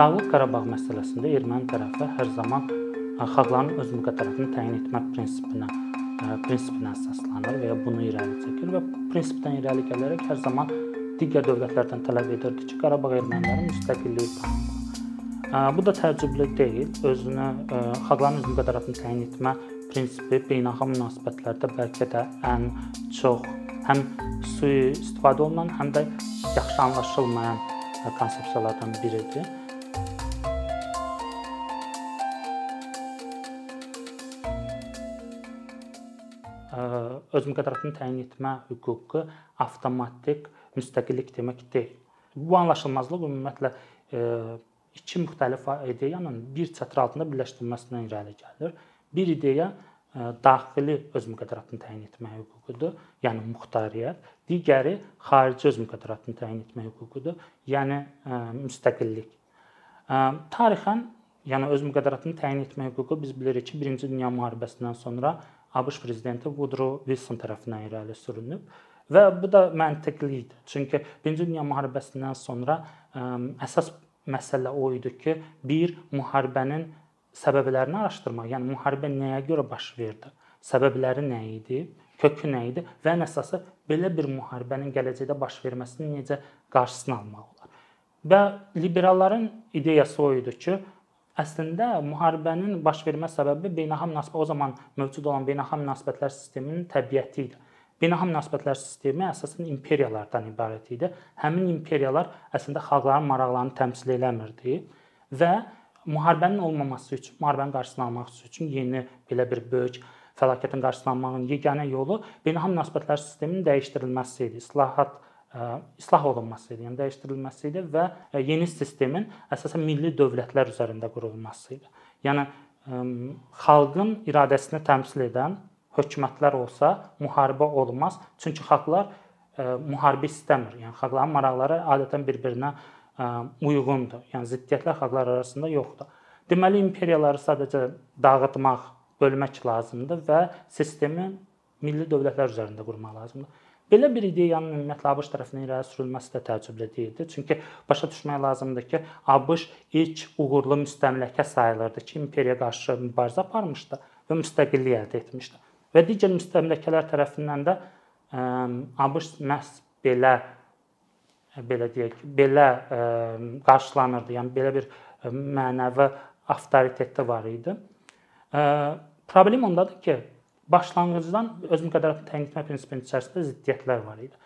Dağlıq Qarabağ məsələsində erməni tərəfi hər zaman xalqların öz müqəddəratını təyin etmə prinsipinə prinsipinə əsaslanır və ya bunu irəli çəkir və prinsipdən irəli gələrək hər zaman digər dövlətlərdən tələb edirdi ki, Qarabağ erməniləri müstəqilliyi tanısın. Bu da təəccüblü deyil. Özünü xalqların öz müqəddəratını təyin etmə prinsipi beynəlxalq münasibətlərdə bəlkə də ən çox həm sui istifadə olunan, həm də yaxşı anlaşılmayan konsepsiyalardan biridir. Öz müqəddəratını təyin etmə hüququ avtomatik müstəqillik demək deyil. Bu anlaşılmazlıq ümumiyyətlə iki müxtəlif ideyanın bir çatır altında birləşdirilməsindən irəli gəlir. Bir ideya daxili öz müqəddəratını təyin etmə hüququdur, yəni muxtariyyət. Digəri xarici öz müqəddəratını təyin etmə hüququdur, yəni müstəqillik. Tarixən, yəni öz müqəddəratını təyin etmə hüququ biz bilirik ki, 1-ci dünya müharibəsindən sonra ABŞ prezidenti Woodrow Wilson tərəfindən irəli sürülüb və bu da məntiqli idi. Çünki 1-ci dünya müharibəsindən sonra ə, əsas məsələ o idi ki, bir müharibənin səbəblərini araşdırmaq, yəni müharibə nəyə görə baş verdi? Səbəbləri nə idi? Kökü nə idi? Və ən əsası belə bir müharibənin gələcəkdə baş verməsinin necə qarşısını almaq olar? Və liberalların ideyası o idi ki, Əslində müharibənin baş vermə səbəbi beynəlxalq münasibət o zaman mövcud olan beynəlxalq münasibətlər sisteminin təbiəti idi. Beynəlxalq münasibətlər sistemi əsasən imperiyalardan ibarət idi. Həmin imperiyalar əslində xalqların maraqlarını təmsil eləmirdi və müharibənin olmaması üçün, müharibənin qarşısını almaq üçün yeni belə bir böyük fəlakətin qarşısını almağın yeganə yolu beynəlxalq münasibətlər sisteminin dəyişdirilməsi idi. İslahat islah olunması idi, yəni dəyişdirilməsi idi və yeni sistemin əsasən milli dövlətlər üzərində qurulması idi. Yəni xalqın iradəsini təmsil edən hökumətlər olsa, müharibə olmaz. Çünki xalqlar müharibə istəmir. Yəni xalqların maraqları adətən bir-birinə uyğundur. Yəni ziddiyyətlər xalqlar arasında yoxdur. Deməli imperiyaları sadəcə dağıtmaq, bölmək lazımdır və sistemi milli dövlətlər üzərində qurmaq lazımdır. Belə bir ideyanın ümumiyyətlə ABŞ tərəfindən irəli sürülməsi də təəccüblü deyildi. Çünki başa düşmək lazımdır ki, ABŞ ilk uğurlu müstəmləkə sayılırdı ki, imperiyaya qarşı mübarizə aparmışdı və müstəqillik əldə etmişdi. Və digər müstəmləkələr tərəfindən də ABŞ məhz belə belə deyək, belə qarşılanırdı. Yəni belə bir mənəvi avtoriteti var idi. Problem ondadır ki, başlanğıcdan öz müqəddəratını təyin etmə prinsipinin içərisində ziddiyyətlər var idi.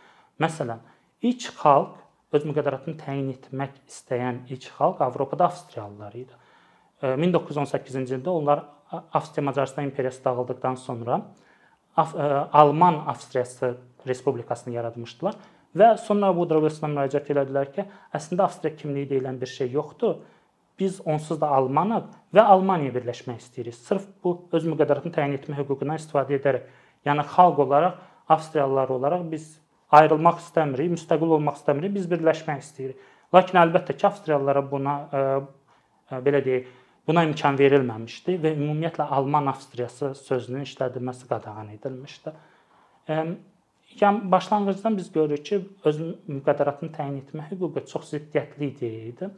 Məsələn, ilk xalq öz müqəddəratını təyin etmək istəyən ilk xalq Avropada Avstriyalılar idi. 1918-ci ildə onlar Avstriya-Macarıstan imperiyası dağıldıqdan sonra Alman Avstriyası respublikasını yaratmışdılar və sonra Woodrow Wilsona müraciət etdilər ki, əslində Avstriya kimliyi deyilən bir şey yoxdur biz onsuz da Almanıq və Almaniya birləşmək istəyirik. Sırf bu öz müqəddəratını təyin etmə hüququndan istifadə edərək, yəni xalq olaraq, Avstriyalılar olaraq biz ayrılmaq istəmirik, müstəqil olmaq istəmirik, biz birləşmək istəyirik. Lakin əlbəttə ki, Avstriyalılara buna ə, ə, belə deyək, buna imkan verilməmişdi və ümumiyyətlə Alman Avstriyası sözünün işlədilməsi qadağan edilmişdi. Ə, yəni başlanğıcdan biz görürük ki, öz müqəddəratını təyin etmə hüququ çox ziddiyyətli idi.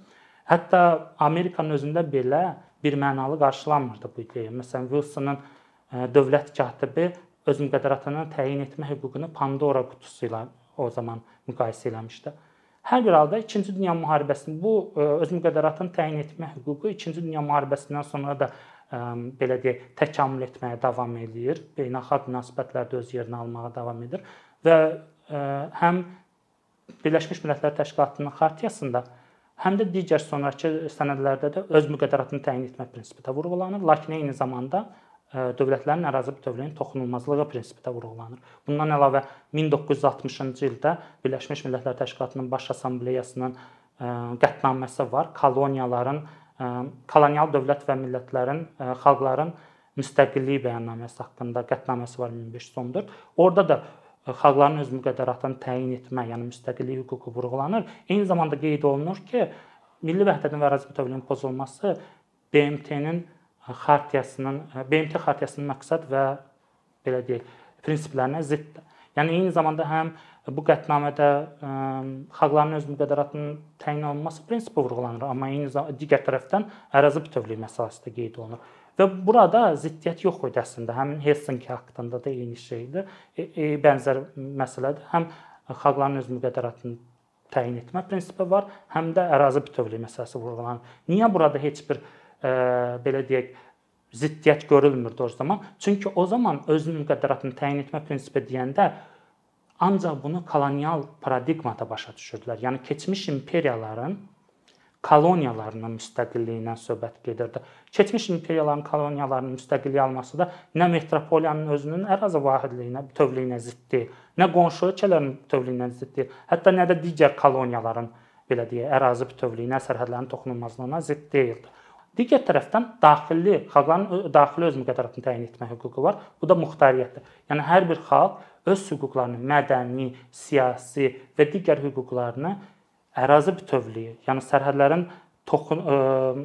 Hətta Amerikanın özündə belə bir mənalı qarşılanmırdı bu ideya. Məsələn, Wilsonun e, dövlət katibi öz müqəddəratını təyin etmə hüququnu Pandora qutusu ilə o zaman müqayisə eləmişdi. Hər bir halda 2-ci Dünya müharibəsində bu e, öz müqəddəratını təyin etmə hüququ 2-ci Dünya müharibəsindən sonra da ə, e, belə deyək, təkamül etməyə davam eləyir. Beynəlxalq münasibətlərdə öz yerini almağa davam edir və ə, həm Birləşmiş Millətlər Təşkilatının xartiyasında həm də digər sonrakı sənədlərdə də öz müqəddəratını təyin etmə prinsipi də vurğulanır, lakin eyni zamanda e, dövlətlərin ərazi bütövlüyünün toxunulmazlığı prinsipi də vurğulanır. Bundan əlavə 1960-cı ildə Birləşmiş Millətlər Təşkilatının Baş Assambleyasının e, qətnaməsi var. Koloniyaların, e, kolonial dövlət və millətlərin, xalqların müstəqilliyi bəyannaməsi haqqında qətnaməsi var 1514. Orada da xalqların öz müqəddəratını təyin etmə, yəni müstəqillik hüququ vurğulanır. Eyni zamanda qeyd olunur ki, milli vəhdətin və ərazi bütövlüyünün pozulması BMT-nin xartiyasının BMT xartiyasının məqsəd və belə deyək, prinsiplərinə ziddir. Yəni eyni zamanda həm bu qətnamədə xalqların öz müqəddəratının təyin olunması prinsipi vurğulanır, amma eyni zamanda digər tərəfdən ərazi bütövlüyü məsələsi də qeyd olunur. Və burada ziddiyyət yox idi əslində. Həmin Helsinki haqqında da eyni şeydir. E, e, bənzər məsələdir. Həm xalqların öz müqəddəratını təyin etmə prinsipi var, həm də ərazi bütövlüyü məsələsi vurğulanır. Niyə burada heç bir e, belə deyək ziddiyyət görülmürdü o zaman? Çünki o zaman özünün müqəddəratını təyin etmə prinsipi deyəndə ancaq bunu kolonial paradigmada başa düşürdülər. Yəni keçmiş imperiyaların koloniyalarının müstəqilliyindən söhbət gedirdi. Keçmiş imperiyaların koloniyalarının müstəqillik alması da nə metropoliyanın özünün ərazi vahidliyinə, bütövlüyünə ziddir, nə qonşu ölkələrin bütövlüyünə ziddir, hətta nə də digər koloniyaların belə deyək, ərazi bütövlüyünə, sərhədlərin toxunulmazlığına zidd deyildi. Digər tərəfdən daxili xalqların daxili öz müqəddəratını təyin etmə hüququ var. Bu da muxtariyyətdir. Yəni hər bir xalq öz hüquqlarını, mədəni, siyasi və digər hüquqlarını ərazi bütövlüyü, yəni sərhədlərin toxun ə,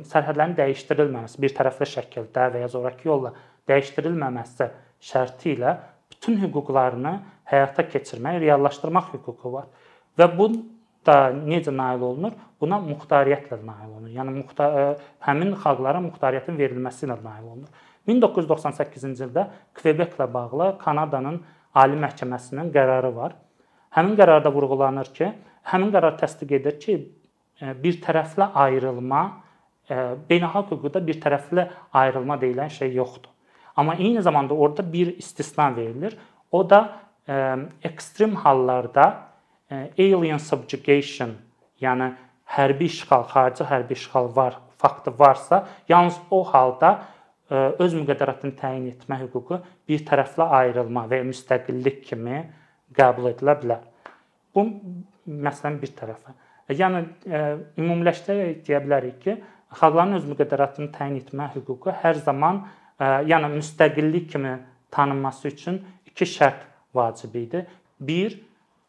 sərhədlərin dəyişdirilməməsi bir tərəfli şəkildə və ya zorakı yolla dəyişdirilməməsi şərti ilə bütün hüquqlarını həyata keçirmək, reallaşdırmaq hüququ var. Və bu da necə nail olunur? Buna muxtariyyətlə nail olunur. Yəni muxtar həmin xalqlara muxtariyyətin verilməsi ilə nail olunur. 1998-ci ildə Kvebeklə bağlı Kanadanın Ali Məhkəməsinin qərarı var. Həmin qərarda vurğulanır ki, həmin qərar təsdiq edir ki, e, bir tərəfli ayrılma e, beynəlxalq hüquqda bir tərəfli ayrılma deyilən şey yoxdur. Amma eyni zamanda orada bir istisna verilir. O da e, ekstrem hallarda alien subjugation, yəni hərbi işğal, xarici hərbi işğal var, faktı varsa, yalnız o halda öz müqəddəratını təyin etmə hüququ bir tərəfli ayrılma və müstəqillik kimi qəbul edilə bilər. Bu məsələnin bir tərəfi. Yəni e, ümumiləşdirərək deyə bilərik ki, xalqların öz müqəddəratını təyin etmə hüququ hər zaman e, yəni müstəqillik kimi tanınması üçün iki şərt vacib idi. Bir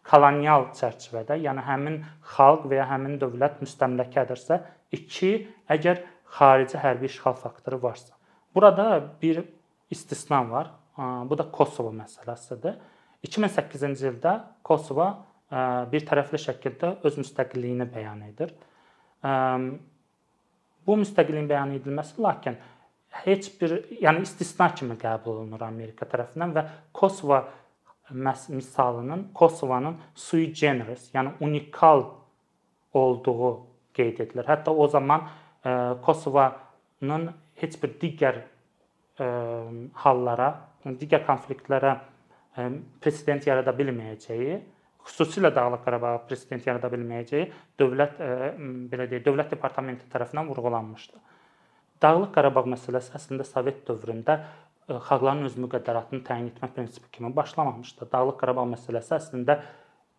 kolonial çərçivədə, yəni həmin xalq və ya həmin dövlət müstəmləkədirsə, iki əgər xarici hərbi işğal faktoru varsa. Burada bir istisna var. Bu da Kosovo məsələsidir. 2008-ci ildə Kosovo bir tərəfli şəkildə öz müstəqilliyini bəyan edir. Bu müstəqilliyin bəyan edilməsi lakin heç bir, yəni istisna kimi qəbul olunur Amerika tərəfindən və Kosovo misalının Kosovanın sui generis, yəni unikal olduğu qeyd edilir. Hətta o zaman Kosovanın heç bir digər hallara, digər konfliktlərə president yarada bilməyəcəyi xüsusilə Dağlıq Qarabağı prezident yarada bilməyəcəyi dövlət e, belə deyək, dövlət departamenti tərəfindən vurğulanmışdı. Dağlıq Qarabağ məsələsi əslində Sovet dövründə e, xalqların öz müqəddəratını təyin etmə prinsipi kimi başlamamışdı. Dağlıq Qarabağ məsələsi əslində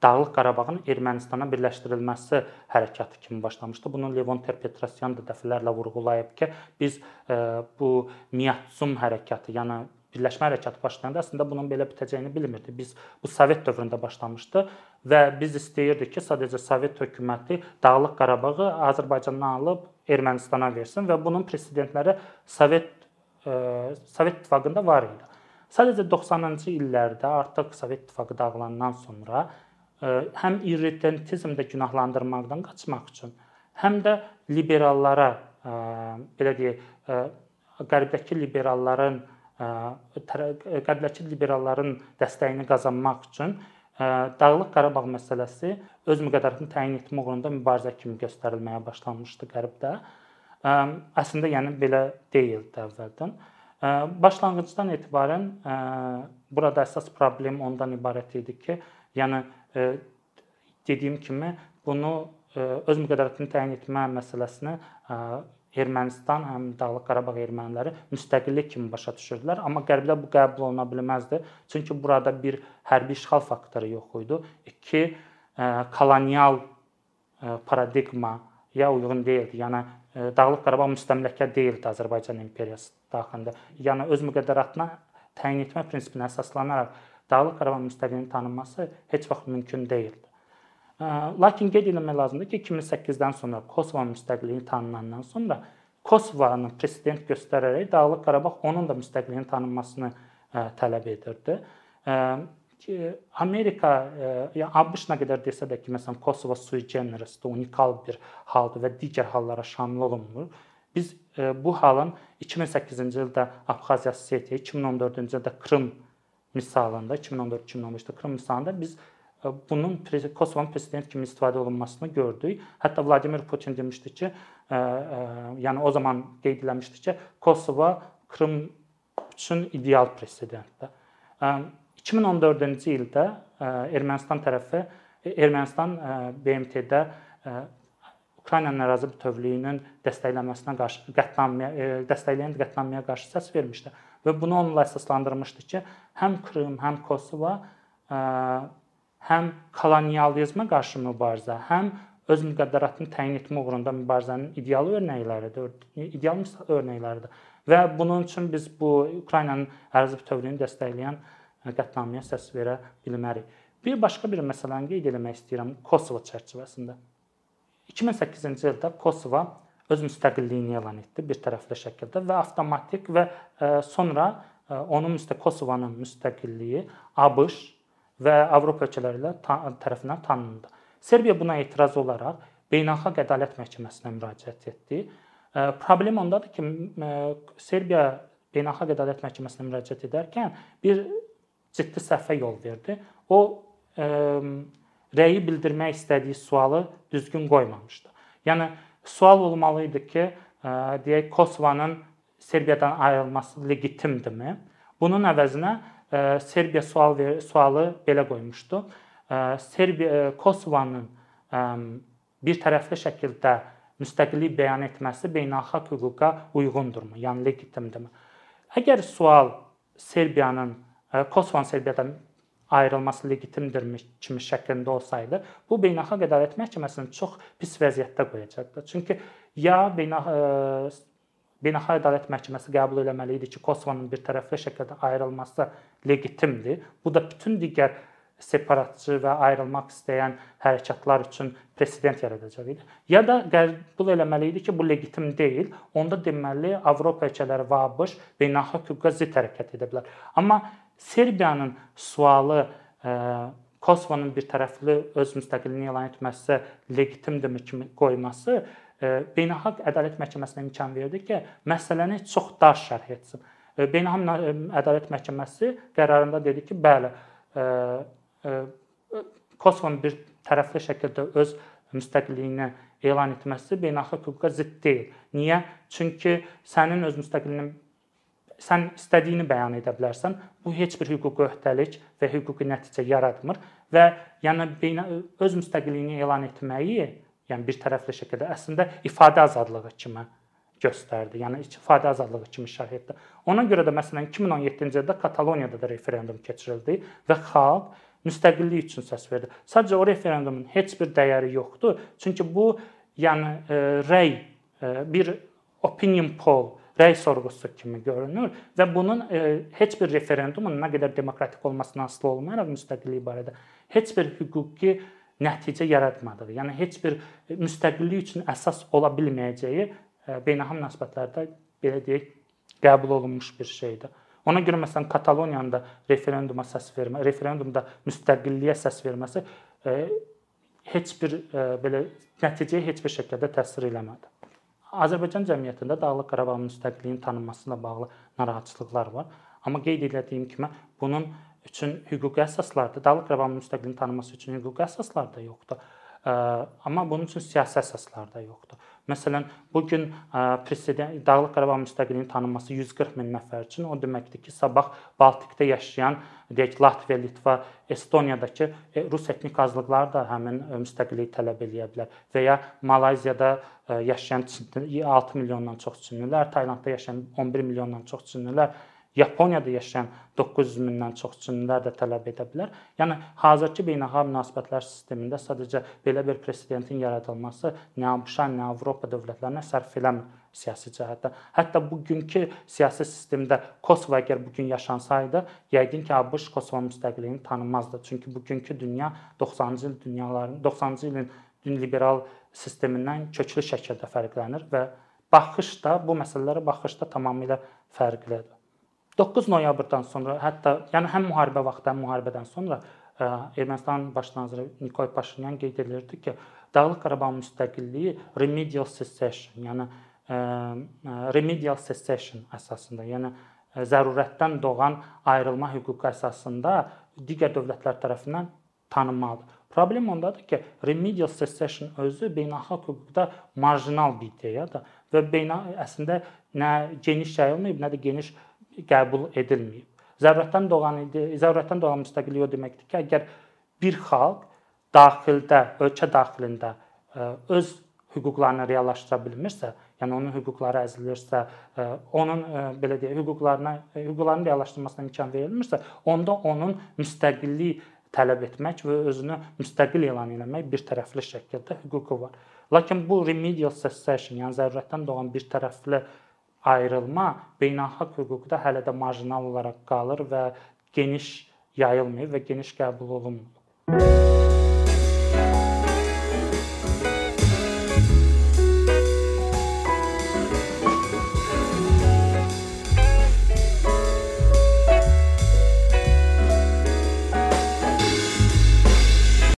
Dağlıq Qarabağın Ermənistana birləşdirilməsi hərəkatı kimi başlamışdı. Bunu Levon Ter-Petrosyan da dəfələrlə vurğulayıb ki, biz e, bu Miyatsum hərəkatı, yəni birləşmə hərəkatı başlayanda əslində bunun belə bitəcəyini bilmirdi. Biz bu Sovet dövründə başlamışdı və biz istəyirdik ki, sadəcə Sovet hökuməti Dağlıq Qarabağı Azərbaycandan alıb Ermənistana versin və bunun presedentləri Sovet ə, e, Sovet İttifaqında var idi. Sadəcə 90-cı illərdə artıq Sovet İttifaqı dağılandan sonra ə, e, həm irredentizmdə günahlandırmaqdan qaçmaq üçün, həm də liberallara ə, e, belə deyək, qərbdəki liberalların qəbləçi liberalların dəstəyini qazanmaq üçün Dağlıq Qarabağ məsələsi öz müqəddəratını təyin etmə uğrunda mübarizə kimi göstərilməyə başlanmışdı Qərbdə. Əslində yəni belə deyildi əvvəldən. Başlanğıcdan etibarən burada əsas problem ondan ibarət idi ki, yəni dediyim kimi bunu öz müqəddəratını təyin etmə məsələsini Ermənistan, həm Dağlıq Qarabağ erməniləri müstəqillik kimi başa düşürdülər, amma Qərbdə bu qəbul oluna bilməzdi. Çünki burada bir hərbi işğal faktoru yox idi. İki e, kolonial e, paradigmaya uyğun deyildi. Yəni e, Dağlıq Qarabağ müstəmləkə deyildi Azərbaycan imperiyası daxilində. Yəni öz müqəddəratına təyin etmə prinsipinə əsaslanaraq Dağlıq Qarabağ müstəqilliyinin tanınması heç vaxt mümkün deyildi. Lakin qeyd etmək lazımdır ki, 2008-dən sonra Kosovo müstəqilliyi tanınandan sonra Kosovanı prezident göstərərək Dağlıq Qarabağ onun da müstəqilliyinin tanınmasını tələb edirdi. Amerika, yəni ABŞ nə qədər desə də ki, məsələn Kosovo sui generis-də unikal bir haldır və digər hallara şamil olunmur. Biz bu halın 2008-ci ildə Abxaziya Osetiya, 2014-cü ildə Krım misalında, 2014-2015-də Krım misalında biz bunun Kosovonun prezident kimi istifadə olunmasını gördük. Hətta Vladimir Putin demişdi ki, ə, ə, yəni o zaman qeyd eləmişdi ki, Kosovo Krım üçün ideal prezidentdir. 2014-cü ildə Ermənistan tərəfi Ermənistan BMT-də Ukraynanın ərazi bütövlüyünün dəstəkləməsinə qarşı qətnamə dəstəkləyən qətnaməyə qarşı səs vermişdi və bunu onunla əsaslandırmışdı ki, həm Krım, həm Kosovo həm kolonializmə qarşı mübarizə, həm öz müqəddəratını təyin etmə uğrunda mübarizənin ideal örnəkləridir, ideal örnəkləridir. Və bunun üçün biz bu Ukraynanın ərazi bütövlüyünü dəstəkləyən qətnaməyə səs verə bilmərik. Bir başqa bir məsələni qeyd etmək istəyirəm Kosovo çərçivəsində. 2008-ci ildə Kosovo öz müstəqilliyini elan etdi bir tərəfli şəkildə və avtomatik və sonra onun müstə Kosovanın müstəqilliyi ABŞ və Avropa ölkələri ilə tərəfindən tanındı. Serbiya buna etiraz olaraq Beynəlxalq Ədalət Məhkəməsinə müraciət etdi. Problem ondadır ki, Serbiya Beynəlxalq Ədalət Məhkəməsinə müraciət edərkən bir ciddi səhvə yol verdi. O ə, rəyi bildirmək istədiyi sualı düzgün qoymamışdı. Yəni sual olmalı idi ki, ə, deyək Kosovanın Serbiyadan ayrılması legitimdirmi? Bunun əvəzinə Serbiya sual ver, sualı belə qoymuşdu. Serbiya Kosovanın ə, bir tərəfli şəkildə müstəqillik bəyan etməsi beynəlxalq hüquqa uyğundurmu? Yəni legitimdirmi? Əgər sual Serbiyanın Kosovon Serbiyadan ayrılması legitimdirmi kimi şəklində olsaydı, bu beynəlxalq ədalət məhkəməsini çox pis vəziyyətdə qoyacaqdı. Çünki ya beynəlxalq Beynəlxalq Ədalət Məhkəməsi qəbul etməli idi ki, Kosovonun bir tərəfli şəkildə ayrılması legitimdir. Bu da bütün digər separatçı və ayrılmaq istəyən hərəkatlar üçün president yaradacaq idi. Ya da qəbul eləməli idi ki, bu legitim deyil. Onda deməli Avropa ölkələri və ABŞ beynəlxalq hüquqa zidd hərəkət edə bilər. Amma Serbiyanın sualı Kosovonun bir tərəfli öz müstəqilliyini elan etməsi legitimdirmi kimi qoyması Beynəlxalq Ədalət Məhkəməsinə imkan verdi ki, məsələni çox dar şərh etsin. Beynəlxalq Ədalət Məhkəməsi qərarında dedi ki, bəli, Kosovonun bir tərəfli şəkildə öz müstəqilliyini elan etməsi beynəlxalq hüquqa zidd deyil. Niyə? Çünki sənin öz müstəqilliyini sən istədiyini bəyan edə bilərsən. Bu heç bir hüquqi öhdəlik və hüquqi nəticə yaratmır və yəni öz müstəqilliyini elan etməyi, yəni bir tərəfli şəkildə əslində ifadə azadlığı kimi göstərdi. Yəni ifadə azadlığı kimi şərh etdi. Ona görə də məsələn 2017-ci ildə Kataloniyada da referendum keçirildi və xalq müstəqillik üçün səs verdi. Sadəcə o referendumun heç bir dəyəri yoxdur. Çünki bu yəni e, rəy e, bir opinion poll rəy sorğusu kimi görünür və bunun e, heç bir referendumun nə qədər demokratik olmasından asılı olmayaraq müstəqillik barədə heç bir hüquqi nəticə yaratmadığı, yəni heç bir müstəqillik üçün əsas ola bilməyəcəyi e, beynəlxalq münasibətlərdə belə deyək qəbul olunmuş bir şeydir. Ona görə məsələn Kataloniyanın da referenduma səs vermə, referendumda müstəqilliyə səs verməsi e, heç bir e, belə nəticəyə heç bir şəkildə təsir eləmədi. Azərbaycan cəmiyyətində Dağlıq Qarabağın müstəqilliyinin tanınmasına bağlı narahatçılıqlar var. Amma qeyd etdiyim kimi bunun üçün hüquqi əsaslar da Dağlıq Qarabağın müstəqilliyinin tanınması üçün hüquqi əsaslar da yoxdur. Amma bunun üçün siyasi əsaslar da yoxdur. Məsələn, bu gün prezident Dağlıq Qarabağ müstəqilliyinin tanınması 140 min nəfər üçün o deməkdir ki, sabah Baltikdə yaşayan, deyək Latviya, Litva, Estoniyadakı e, rus etnik azlıqları da həmin e, müstəqilliyi tələb eləyə bilər və ya Malayziyada e, yaşayan 6 milyondan çox çinlilər, Taylandda yaşayan 11 milyondan çox çinlilər Yaponiyada yaşayan 900 mindən çox çinlilər də tələb edə bilər. Yəni hazırki beynəlxalq münasibətlər sistemində sadəcə belə bir presidentin yaradılması nə ABŞ-a, nə Avropa dövlətlərinə sərf eləmir siyasi cəhətdən. Hətta bugünkü siyasi sistemdə Kosovo əgər bu gün yaşansaydı, yəqin ki, ABŞ Kosovo müstəqilliyini tanımazdı. Çünki bugünkü dünya 90-cı il dünyaların 90-cı ilin din liberal sistemindən köklü şəkildə fərqlənir və baxış da bu məsələlərə baxış da tamamilə fərqlidir. 9 noyabrdan sonra, hətta yəni həm müharibə vaxtı, həm müharibədən sonra Ermənistan baş naziri Nikol Paşinyan qeyd edirdi ki, Dağlıq Qarabağın müstəqilliyi remedial secession, yəni remedial secession əsasında, yəni zərurətdən doğan ayrılma hüququ əsasında digər dövlətlər tərəfindən tanınmalıdır. Problem ondadır ki, remedial secession özü beynəlxalq hüquqda marjinal bir ideyadır və beynə əslində nə geniş yayılmayıb, nə də geniş qəbul edilməyib. Zərurətdən doğan idi, zərurətdən doğan müstəqillik o deməkdir ki, əgər bir xalq daxildə, ölkə daxilində öz hüquqlarını reallaşdıra bilmirsə, yəni onun hüquqları əzilirsə, e, onun e, belə deyək, hüquqlarına e, hüquqlarının reallaşdırılmasına imkan verilmirsə, onda onun müstəqillik tələb etmək və özünü müstəqil elan etmək bir tərəfli şəkildə hüququ var. Lakin bu remedial secession, yəni zərurətdən doğan bir tərəfli ayrılma beynəlxalq hüquqda hələ də marjinal olaraq qalır və geniş yayılmayıb və geniş qəbul olunmur.